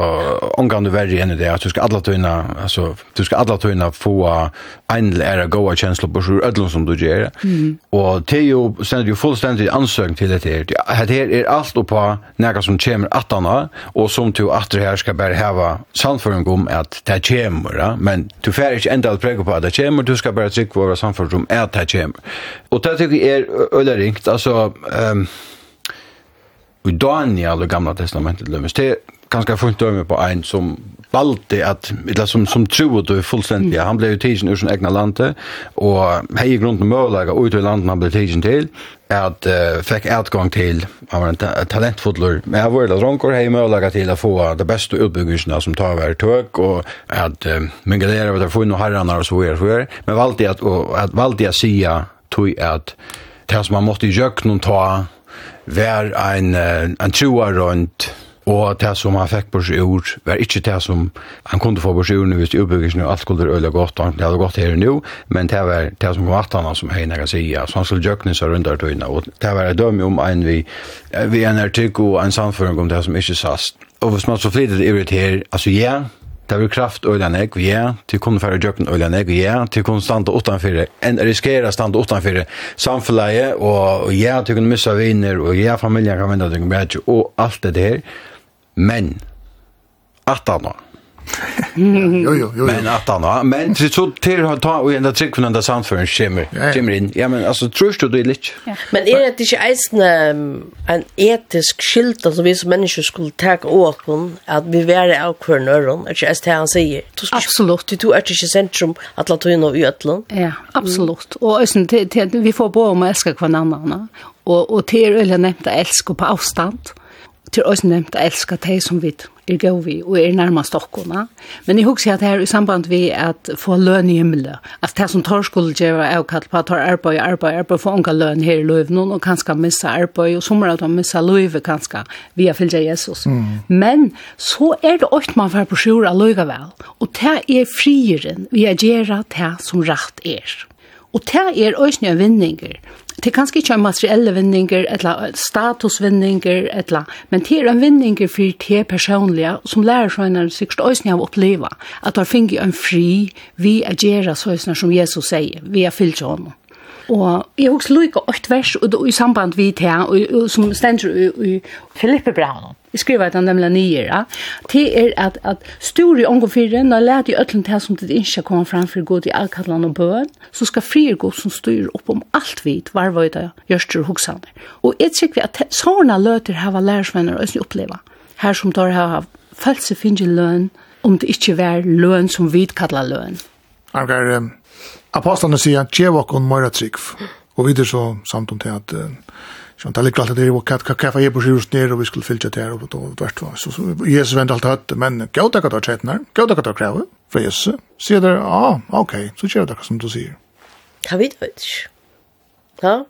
omgång du värre än det att du ska alla tunna alltså du ska alla tunna få en ära goa känsla på skjort ödlon som du gör. Mm. Och det är ju sen du fullständigt ansökan till det här. Det här är allt och på några som kommer att anna och som du att det här ska bara häva samföring om att det kommer men du får inte ända att präga på att det kommer du ska bara trycka på samföring om att at det kommer. Og det tykker jeg er øyla ringt. altså, um, i Daniel, det gamla testamentet, det er ganske funnet døme på en som valde at, eller som, som troet du fullstendig, mm. han ble jo tidsen ur sin egna lande, og hei grunden mølaga ut i landet han ble tidsen til, at uh, fikk utgang til, han var en ta talentfotler, men jeg var det rånkår hei mølaga til å få det beste utbyggelsene som tar hver tøk, og at uh, men gledere var det noen herrene og så er, så er, men valde at, og, at valde jeg sier, tog at det som han måtte i noen ta, var en, en troa rundt, Og det som han fikk på seg ord, var ikke det som han kunne få på seg ord, hvis utbyggelsen og alt skulle være øyelig godt, og det hadde gått her nå, men det var det som kom at han som henne kan si, så han skulle gjøkne seg rundt der tøyene, og det var et dømme om en vi, vi en artikk og en samføring om det som ikke sast. Og hvis man så flyttet i det her, altså ja, Det var kraft øyla negg, ja, til kunne fære djøkken øyla negg, ja, til kunne stande utenfor, en riskera stande utenfor samfunnet, og ja, til kunne missa viner, og ja, familien kan vinda, og alt det der, men, at han jo, jo, jo. Men att han men så så till han ta och ända trick från den där samfören skimmer. Skimmer in. Ja men alltså tror du det är lite. Men är det inte eisen en etisk skilt som vi som människor skulle ta åt hon att vi vara av kvarnöron. Är det det han säger? Absolut. Du är inte centrum att låta in och ötlan. Ja, absolut. Och ösen vi får bo om att älska kvarnarna. Och och till eller nämnt att älska på avstånd. Till ösen nämnt att älska dig som vi er gå vi, og er nærmast okkona. Men jeg husker at her i samband vi at få løn i himmelen, at det som tar skulle gjøre er kall på at tar arbeid, arbeid, arbeid, få unga løn her i løven, og kanskje missa arbeid, og sommer at de missa løyve kanskje, via fylgja Jesus. Mm. Men så er det åkt man for på sjura løyga vel, og det er frieren vi er gjerra det som rett er. Og det er òsne vinninger. Det er kanskje ikke en materielle vinninger, eller statusvinninger, eller, men det er en vinninger for det personlige, som lærer seg når sikkert òsne av oppleve, at du har finnet en fri, vi er gjerra som Jesus sier, vi er fyllt til honom. Og jeg husker lykke åkt vers og, i samband vi til, som stender i, i Filippe Braun. Jeg skriver at han nemlig nye, ja. Det er at, at stor i ångofiren, når jeg lærte i øtlen til som det ikke kommer fram for god i avkallan og bøen, så skal frier god som styr opp om alt vidt, var var det gjørster og hoksaner. Og jeg tykker at sånne løter har vært lærersvenner å oppleva. Her som tar har følt seg finne løn, om det ikke var løn som vi kallar løn. Akkurat, Apostlene sier, «Gjev okkon møyra trygg». Og videre så samt om til at Sjón talik klart det var kat kaffe här på sjus ner og vi skulle fylla det og och vart var så Jesus vänt alt hött men gå ta kat chatnar gå ta kat kräva For Jesus ser der, ah, okej så kör det som du säger Ta vet vet Ja.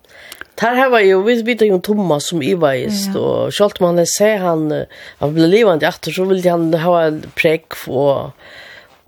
Tar här var ju vi vet ju Thomas som veist og Scholtman säger han han blev levande efter så vill han ha en präck och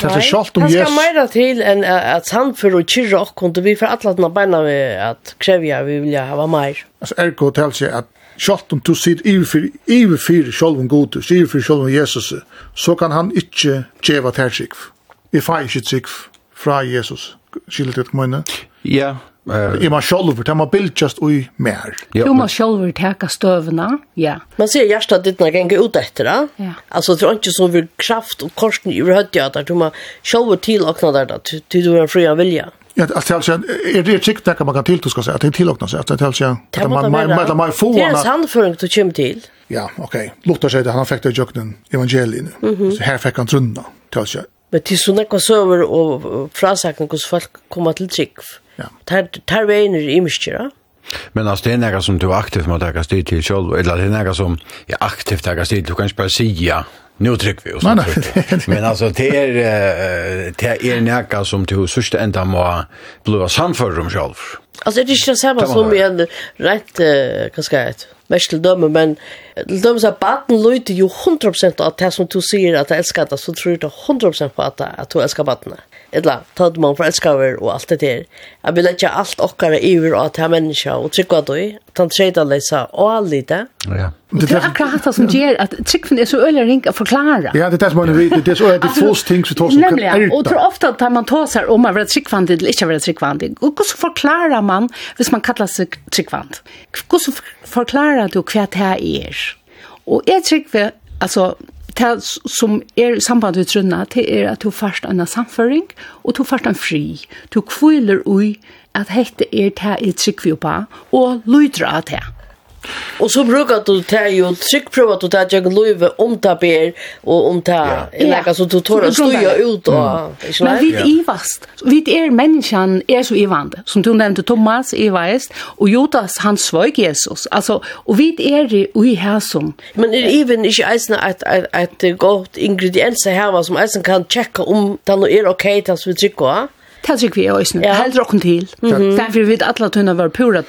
det er sjalt om Jesus. Han skal meira til enn at samfyr og kyrra okkund, vi får atlatna beina vi at krevja vi vilja hava meir. Altså, Ergo tal seg at sjalt om du sier iverfyr sjálfum godus, iverfyr sjálfum Jesus, så kan han ikkje djeva tersikv. Vi fai ikkje tsikv fra Jesus. Skillet et kommune? Ja, Uh, man sjálfur, det man bildjast ui mer. Ja, jo, man sjálfur teka støvna, ja. Man ser hjärsta når gänga ut etter, det. Ja. Alltså, det er inte så vid kraft och korsen i rödja, där du man sjálfur der, där, till du har fria vilja. Ja, alltså altså, är det skikt där man kan till du ska säga att det tillåtna seg, att det er att man man man man får Det er en handföring du kommer till. Ja, okej. Låt seg det, han fick det jöknen evangelien. Så här fick han trunna. Alltså Men til sånne nekva søver og frasakene hos folk kommer til trygg. Ja. Tar vi veien er imiskjera. Men altså, det er nekka som du er aktivt med å teka stil til selv, eller det er nekka som er aktivt teka til, du kan ikke bare sija Nu tryck vi oss. Men, men alltså det är det är näka som till sista ända må blåa samför om själv. Alltså det är ju samma som i en rätt mest Mestel döme men döme så baden lyder ju 100% av det som du säger att älskar det så tror du 100% på att du älskar barnen eller tatt man forelskaver og alt det der. Jeg vil ikke alt okkara iver av til menneska og trykva du, at han treyda lesa og allita. Ja. Det er akkurat det som gjør at tryggfen er så øyelig ring å forklare. Ja, det er det som man vet, det er så øyla fos ting som tar som kan erta. Og tror ofte at man tar seg om å være tryggvandig eller ikke være tryggvandig. Og hvordan forklarer man hvis man kallar seg tryggvand? Hvordan forklarer du hva det er? Og jeg tryggve, altså, det som er samband med trunna, det er at du først en samføring, og du først en fri. Du kviler ui at hette er det jeg trykker på, og lydra av det. Och så brukar du ta ju tryckprova du ta jag löve om ta ber och om ta i läka så du tar och stoja ut och Men vid i vast. Vid er människan är så ivande som du nämnde Thomas i vast. Och Judas han svög Jesus. Alltså och vid er i här som men är även inte eisne att att ett gott ingrediens här vad som eisen kan checka om den är okej tas vi trycka Det tycker vi är ju. Helt rocken till. Sen för vi vet alla tunna var pura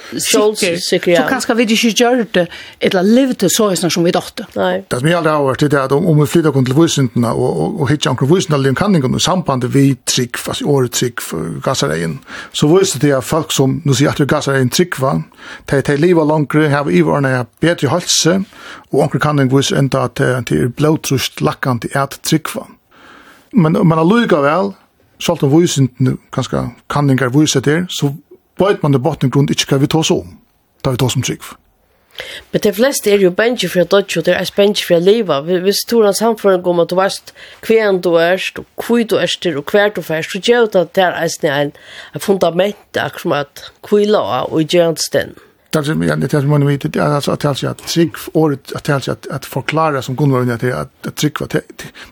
sikker. Så kanske vi inte gör det ett livet så är som vi dotter. Nej. Det som jag har varit det är om vi flyttar kon till vuxna och och hittar en vuxna den kan inte sambandet vi trygg, fast året trygg för gasaren. Så visst det är folk som nu ser att gasaren trygg va. Det det lever längre har i varna bättre hälsa och onkel kan den vis det till blåtrust lackant i ert trick va. Men men har lugga väl sjalt om vysintene, kanskje kanningar vyset der, så vet man det botten grunn ikke hva vi tås om, da vi tås om trygg. Men de fleste er jo bensje fra dodge, og det er bensje fra liva. Hvis du har en samfunn om at du vet hvem du erst, og hvor du erst, og hver du færst, så gjør det at det er en fundament akkurat kvila og gjør en stend det som jag det som man vet det alltså att alltså att trick or att alltså att att förklara som går nu att att trick var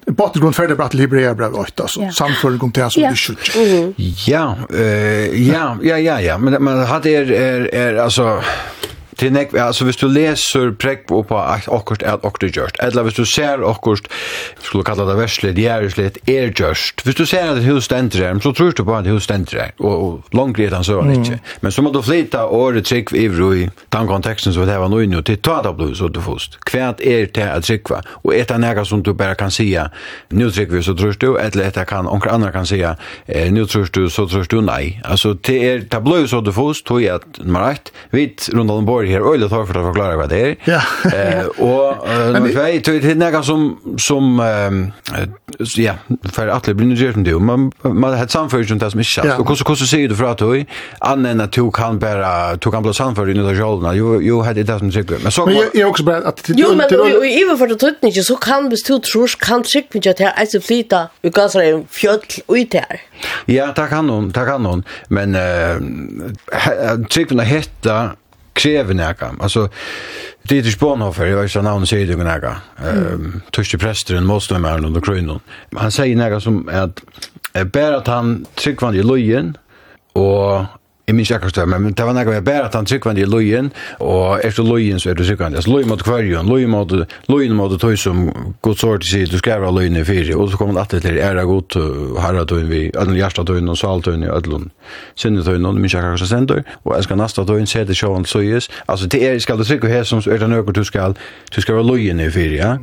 en bakgrund för det bara libera bra åt alltså. Samför kom till alltså det skjut. Ja, eh ja, ja ja ja, men men hade är är alltså till nekv, alltså hvis du läser prekk på akkurat att akkurat er gjørst, eller hvis du ser akkurat, skulle kalla det verslet, gjerrislet, er just hvis du ser at et hus stender så tror du på at et hus stender och og, og langt så han søren ikke. Men så må du flytta året trick i den kontexten så det var nå inne, till ta det blus så du först kvärt er det att tryggva? Og et annat som du bare kan säga nu tryggva så tror du, eller ett kan, och andre kan sia, nu tror du, så tror du nei. Altså, det er, det så du först tror jag att nummer 1, vi rundt om bor jeg er øyelig tar for å forklare hva det er. Ja. eh, og uh, nummer tvei, det er noe som, som uh, ja, for det blir nødgjørt med det, man, man har et samføring som det som ikke kjast. Ja. Og hvordan, hvordan sier du fra til deg, annet enn at du kan bare, du kan bli samføring i kjolene, jo, jo, det er det som trykker. Men, så, men jeg, jeg er også bare at... Jo, men i overfor det tøttene så kan hvis du tror, kan trykker ikke at jeg er så flyta, vi kan så en fjöll ut her. Ja, det kan hon, det kan hon. Men uh, trykker hetta krever nega. Altså, Dietrich Bonhoeffer, jeg vet ikke navnet sier det jo nega, um, tørste presteren, målstømmeren under krøynen, han sier nega som at bare at han tryggvann i løyen, og Jeg minns ikke akkurat det, men det var nekka med bare at han tryggvand i lojen, og efter lojen så er det tryggvand. Altså lojen mot kvarjon, lojen mot, lojen mot tøy som god sår til sier, du skrev av lojen i fyri, og så kom han alltid til æra god herra tøyen vi, ödlen hjertatøyn og sal tøyen i sinne tøyen, og minns ikke akkurat sender, og jeg skal nasta tøyen, se det sjåan søyes, altså det er, skal du tryggva her som er det nøkker du skal, du skal være lojen i fyri, ja?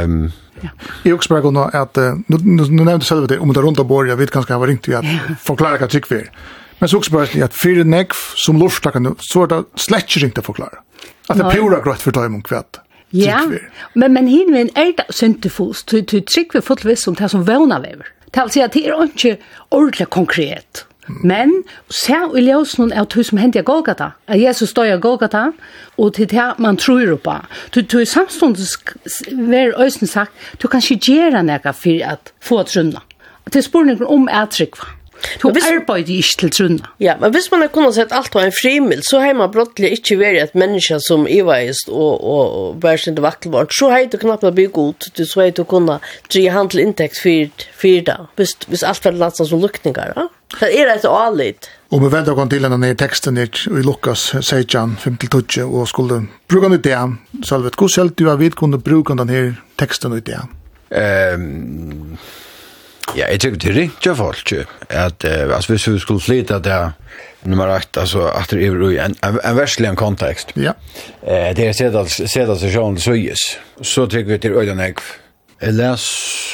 Um, Ja. Jag också bara kunna att nu nu nämnde själv det om det runda bordet jag vet kanske har ringt vi att förklara vad tycker vi. Men så också bara att för nekv som lufta kan så är det släcker inte förklara. Att det är pura grått för dem och kvätt. Ja, men men hin men är det syntefos till till trick för fullvis som det som vånar över. Det säga att det är inte ordentligt konkret. Men så i ljósnum av det som hendi i Golgata, at Jesus stod i Golgata, og til det man tror på. Du, du i samståndet ver øysen sagt, du kan ikke gjøre noe for at få trunna. Til spurningen om ætrykva. Du hvis, arbeider ikke til trunna. Ja, men hvis man har kunnet sett alt på en frimil, så har man brottelig ikke vært et menneske som iveist og, og, og bare sin vakkelvart, så har du knapt blitt god, du så har du kunnet tre handel inntekt for det, hvis, hvis alt var landet som lukninger, ja? Det er et alit. Og vi venter oss til denne ned i teksten i Lukas 16, 5-12, og skulle bruke den ut det. Salvet, hvordan selv du har vidt vidkunnet bruke denne teksten ut det? Ehm... Um Ja, jeg tykker det ringer folk, at uh, altså, hvis vi skulle flytta det nummer 8, altså at det er i en, en, en verslig kontekst. Ja. Eh, det er sedet sesjonen søyes, så tykker vi til øyne jeg. Jeg les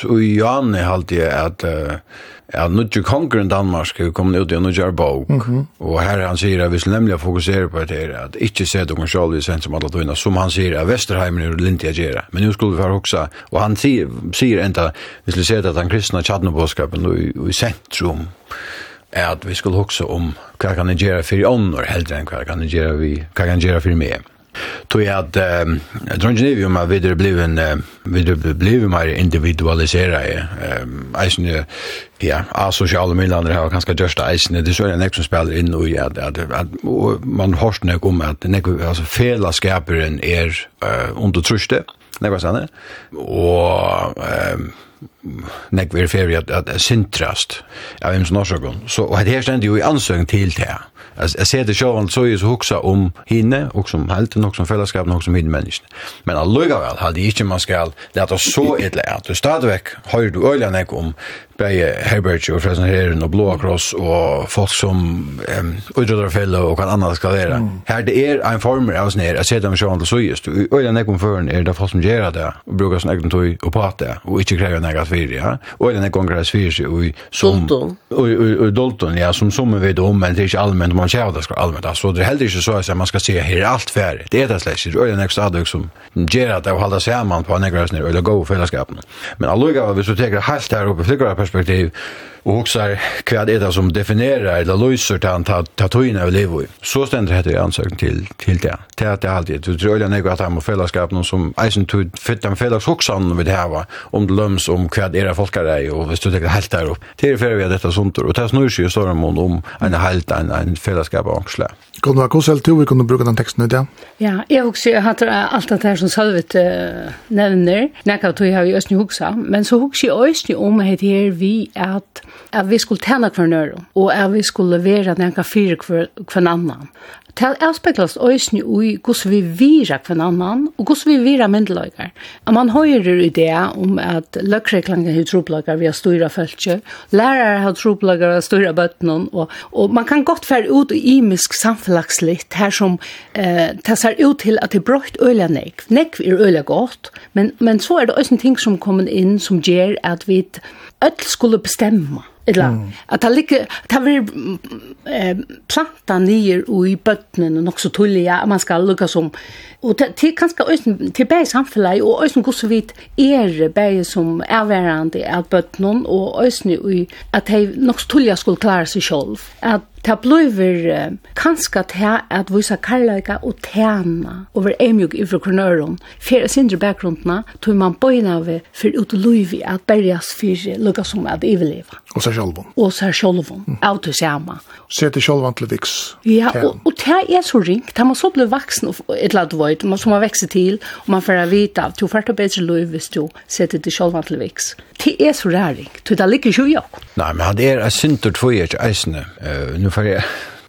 i Janne halte jeg at uh, Ja, nu ju konkurren Danmark har kommit ut i en jar bok. Mm -hmm. Och här han säger att vi ska nämligen fokusera på det här att inte se de själva sen som alla tvinna som han säger att Westerheim är lint att. Men nu skulle vi vara också och han säger säger inte vi skulle se att den kristna chatnoboskapen i, i centrum är att vi skulle också om vad kan göra för ånder helt enkelt vad kan göra vi vad kan göra för mig. Tog jeg at jeg om att vi har videre vi videre blivit mer individualiseret eisen ja, asociale midlander har ganska gjørst eisen det är så en som spelar in och ja, att, att, man har snakk om att nek, altså, fellesskaperen är uh, under truste nekva sanne og nek vi er ferie at, at sintrast av ems norsakon. Så, og det her stendt jo i ansøgning til det. Jeg ser det sjåvan så jeg så hoksa om hinne, og som helten, og som fellesskap, og som hinne menneskene. Men allugavel hadde jeg ikke man skal leta så etle at du stadigvæk høyr du øyla nek om Beie Herberge og Fresen Herren og Blåa Kross og folk som um, utrydderfelle og hva annet skal være. Mm. Her det er en form av sånn her, jeg ser det med sjåan til så just, og øyla nek om føren er det folk som gjør det, og bruker sånn egen tøy og pate, og ikke krever nek at fyrir, ja. Og en gonger hans fyrir seg i som... Dolton. Og i Dolton, ja, som som vi vet om, men det er ikke allmenn, man ser det skal allmenn, altså, det er heller ikke så at man skal se her alt færre, det er det slags, og en ekstra stadig som gjør at det er å halda saman på en egrasner, eller gå fellesskapen. Men alluga, hvis du teker helt her oppe, flikker perspektiv, og hoksar hva er det som definerer eller løser til han ta tøyna av livet i. Så stender hette i ansøkning til, til det. Til at det er alltid. Du tror jeg ikke at han må fellesskap noen som eisen tog fytte med felles hoksan vi det heva om det løms om hva er det folk er og hvis du tenker helt der opp. Til er fyrir vi er dette sånt og det snur seg i større mån om en helt en, en fellesskap av angsle. Kan du ha kosel til vi kunne bruke den teksten ut, ja? Ja, jeg hoksar jeg hatt alt det her som Salvet uh, nevner. Nekka tog jeg har i Østny hoksa, men så hoksar jeg Østny om at her vi at at vi skulle tjene hver nøyre, og at vi skulle være noen fire hver, hver annan. Det avspeklas øyne i hvordan vi virer hver annan, og hvordan vi virer myndeløyger. Man har i det om at løkreklanger har tropløyger ved å styre følge, lærere har tropløyger ved å bøttene, og, og man kan godt være ut i imisk samfelagslitt, her som eh, det ser ut til at det er brøyt øyne nekv. Nekv er øyne godt, men, men så er det øyne ting som kommer inn som gjør at vi öll skulle bestemma. Eller mm. att det ligger det var eh, planta ner och i bötten och också tulliga man ska lucka som Og det er kanskje øyne, til bæg samfunnet, og øyne gos så vidt er bæg som er værende av bøttene, og øyne i at de nok stulja skulle klare seg selv. At det blir kanskje til at vi vise karlaga og tjene over emjuk i frokronøren, for å sindre bakgrunnene, tog man bøyna ved for ut løyvi at berjas for lukka som at iveleva. Og seg sjolvun. Og seg sjolvun, mm. av til samme. Se til sjolvun til viks. Ja, og, og det er så ringt, det man så blir vaksen, et eller annet ut, man som man växer til, og man får vite att du får ta bedre liv hvis du setter dig själv til väx. Det er så räring, det ligger ikke jo. Nei, men det är synd att få er eisne. Uh, nu får jag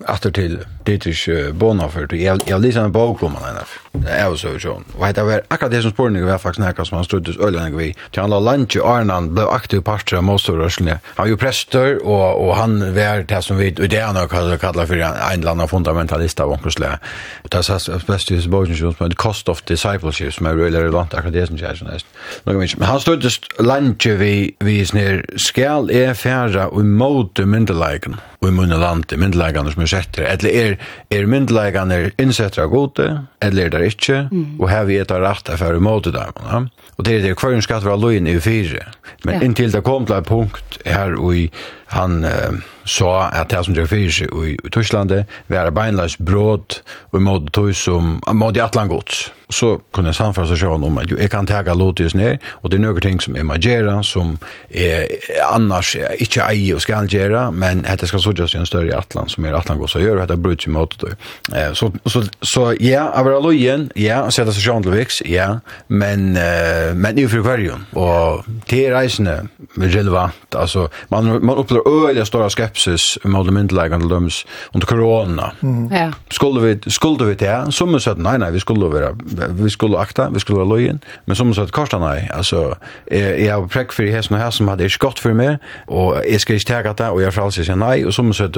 åter till det är ju bona för det jag jag läser en bok om den där. Jag var så sjön. Och det var akkurat det som spårning var faktiskt när som han stod ut ölen och vi till alla lunch Arnan blev aktiv part av Mossorörslen. Han ju präster och och han var det som vi det han kallar kallar för en eller landar fundamentalist av onkusle. Och det så bäst i boken som the cost of discipleship som är really relevant akkurat det som jag sen. Men han stod just lunch vi vi snär skall är färra och mot myndelagene. Och i munne landet, myndelagene som är sätter. Eller är er, er myndleggene innsetter av gode, eller er det ikke, mm. og her vi etter rett er for imot dem. Ja? Og det er det hver skal være løgn i fire. Men ja. inntil det kom til et punkt her og han uh, sa at det som gjør fire seg i, i Torslandet, er beinleis bråd og imot tog som, imot i atlangods så kunne samfara seg sjåan om at jeg kan tega lotis ned, og det er noen ting som er magera, som er annars ikke eier og skal gjøre, men dette skal sådjas i en større atlan, som er atlan gås gjør, gjøre, og dette brutt i måte då. Så, så, så ja, av er lojen, ja, sette seg sjåan til viks, ja, men, men i frikvarjon, og til reisende relevant, altså, man, man opplever øyelig stora skepsis om mot myndelegene til dømes under korona. Mm. Ja. Skulle vi, skulle vi det, som vi sa, nei, nei, vi skulle være vi skulle akta, vi skulle være løyen, men som sagt, korset nei, alltså jeg, jag har prekk för hesten og här som hade är godt för mig och jeg ska ikke ta det, och jag fralser seg nej och som sagt,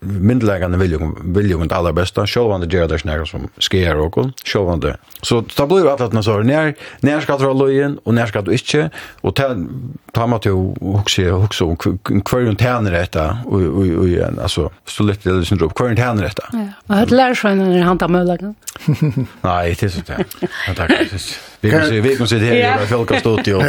myndelegene vil jo, vil jo det aller beste, selv om det gjør det snakker som skjer og show on the Så då blir det att när så när när ska skal du være løyen, og nær skal du inte och ta, ta meg til också huske, huske om hver hun och och och og, så lite det syndrom, hver hun detta. Ja, och hørt lærer sig när han tar mulighet. nej det är så det. Men tack. Vi kan se vi kan se det här i Folka studio.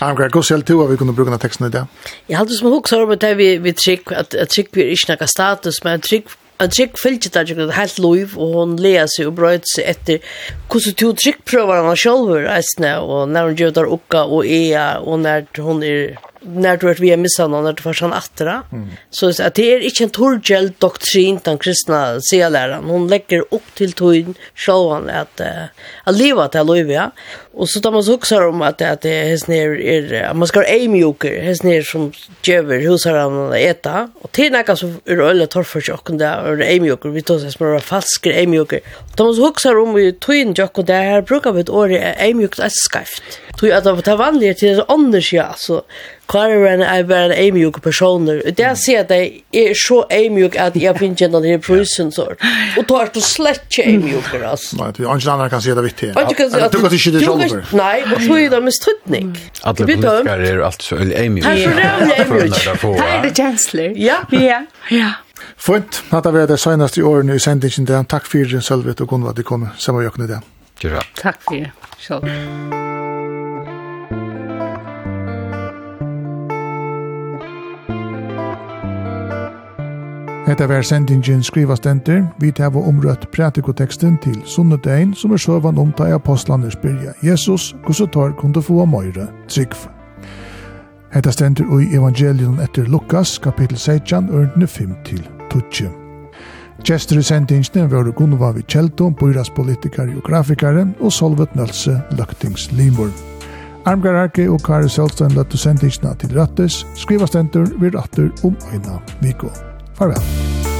Han kan gå själv till vad vi kunde bruka texten det. Jag hade som också om att vi vi trick att att trick vi inte några status men trick en trygg fylgje der jo helt lov och hon läser sig lea seg og brøyt seg etter hvordan to tryggprøver han sjølver, eisne, og når hun gjør der okka och är och när hon är när du vet vi är missar någon när du får sån attra. Mm. Så att det är inte en torgel doktrin den kristna seläran. Hon lägger upp till tog självan att uh, att leva till Olivia. Och så tar man så också om att att det är ner är att man ska ej mjuker, häs ner som jäver husar han äta och till näka så är öle torr för sig och där är ej mjuker vi tar så små falska ej mjuker. Tar man så också om vi tog in jock och där här brukar vi ett år ej mjukt att skaft. Tog att det var vanligt till det andra så Karen er bare en eimjuk personer. Det jeg sier at jeg er så eimjuk at jeg finner ikke denne prøysen så. Og da er du slett ikke eimjuk, altså. Nei, du ikke andre kan si det vittig. Du kan ikke det selv for. Nei, men så er det med struttning. Alle politikere er alt så eimjuk. Det er så Det er det kjensler. Ja. Ja. Ja. Fint, hatt av det seneste i årene i sendingen. Takk for det, Sølvet og Gunvald, de kom sammen med Jøkken i det. Takk for det, Sølvet. Hetta var sendingen skrivastenter, vi tar omrøtt pratikoteksten til sunnedein, som er søvan om ta apostlane spyrja Jesus, hvordan tar kunne få møyre trygg. Hetta stenter i evangelion etter Lukas, kapittel 16, og 5-12. Gjester i sendingene var Gunnova vi Kjelto, Bøyras politikere og grafikere, og Solvet Nølse Løktings Limor. Armgar Arke og Kari Selstein løtte sendingene til Rattes, skrivastenter vi ratter om øyna Viko. Farvel.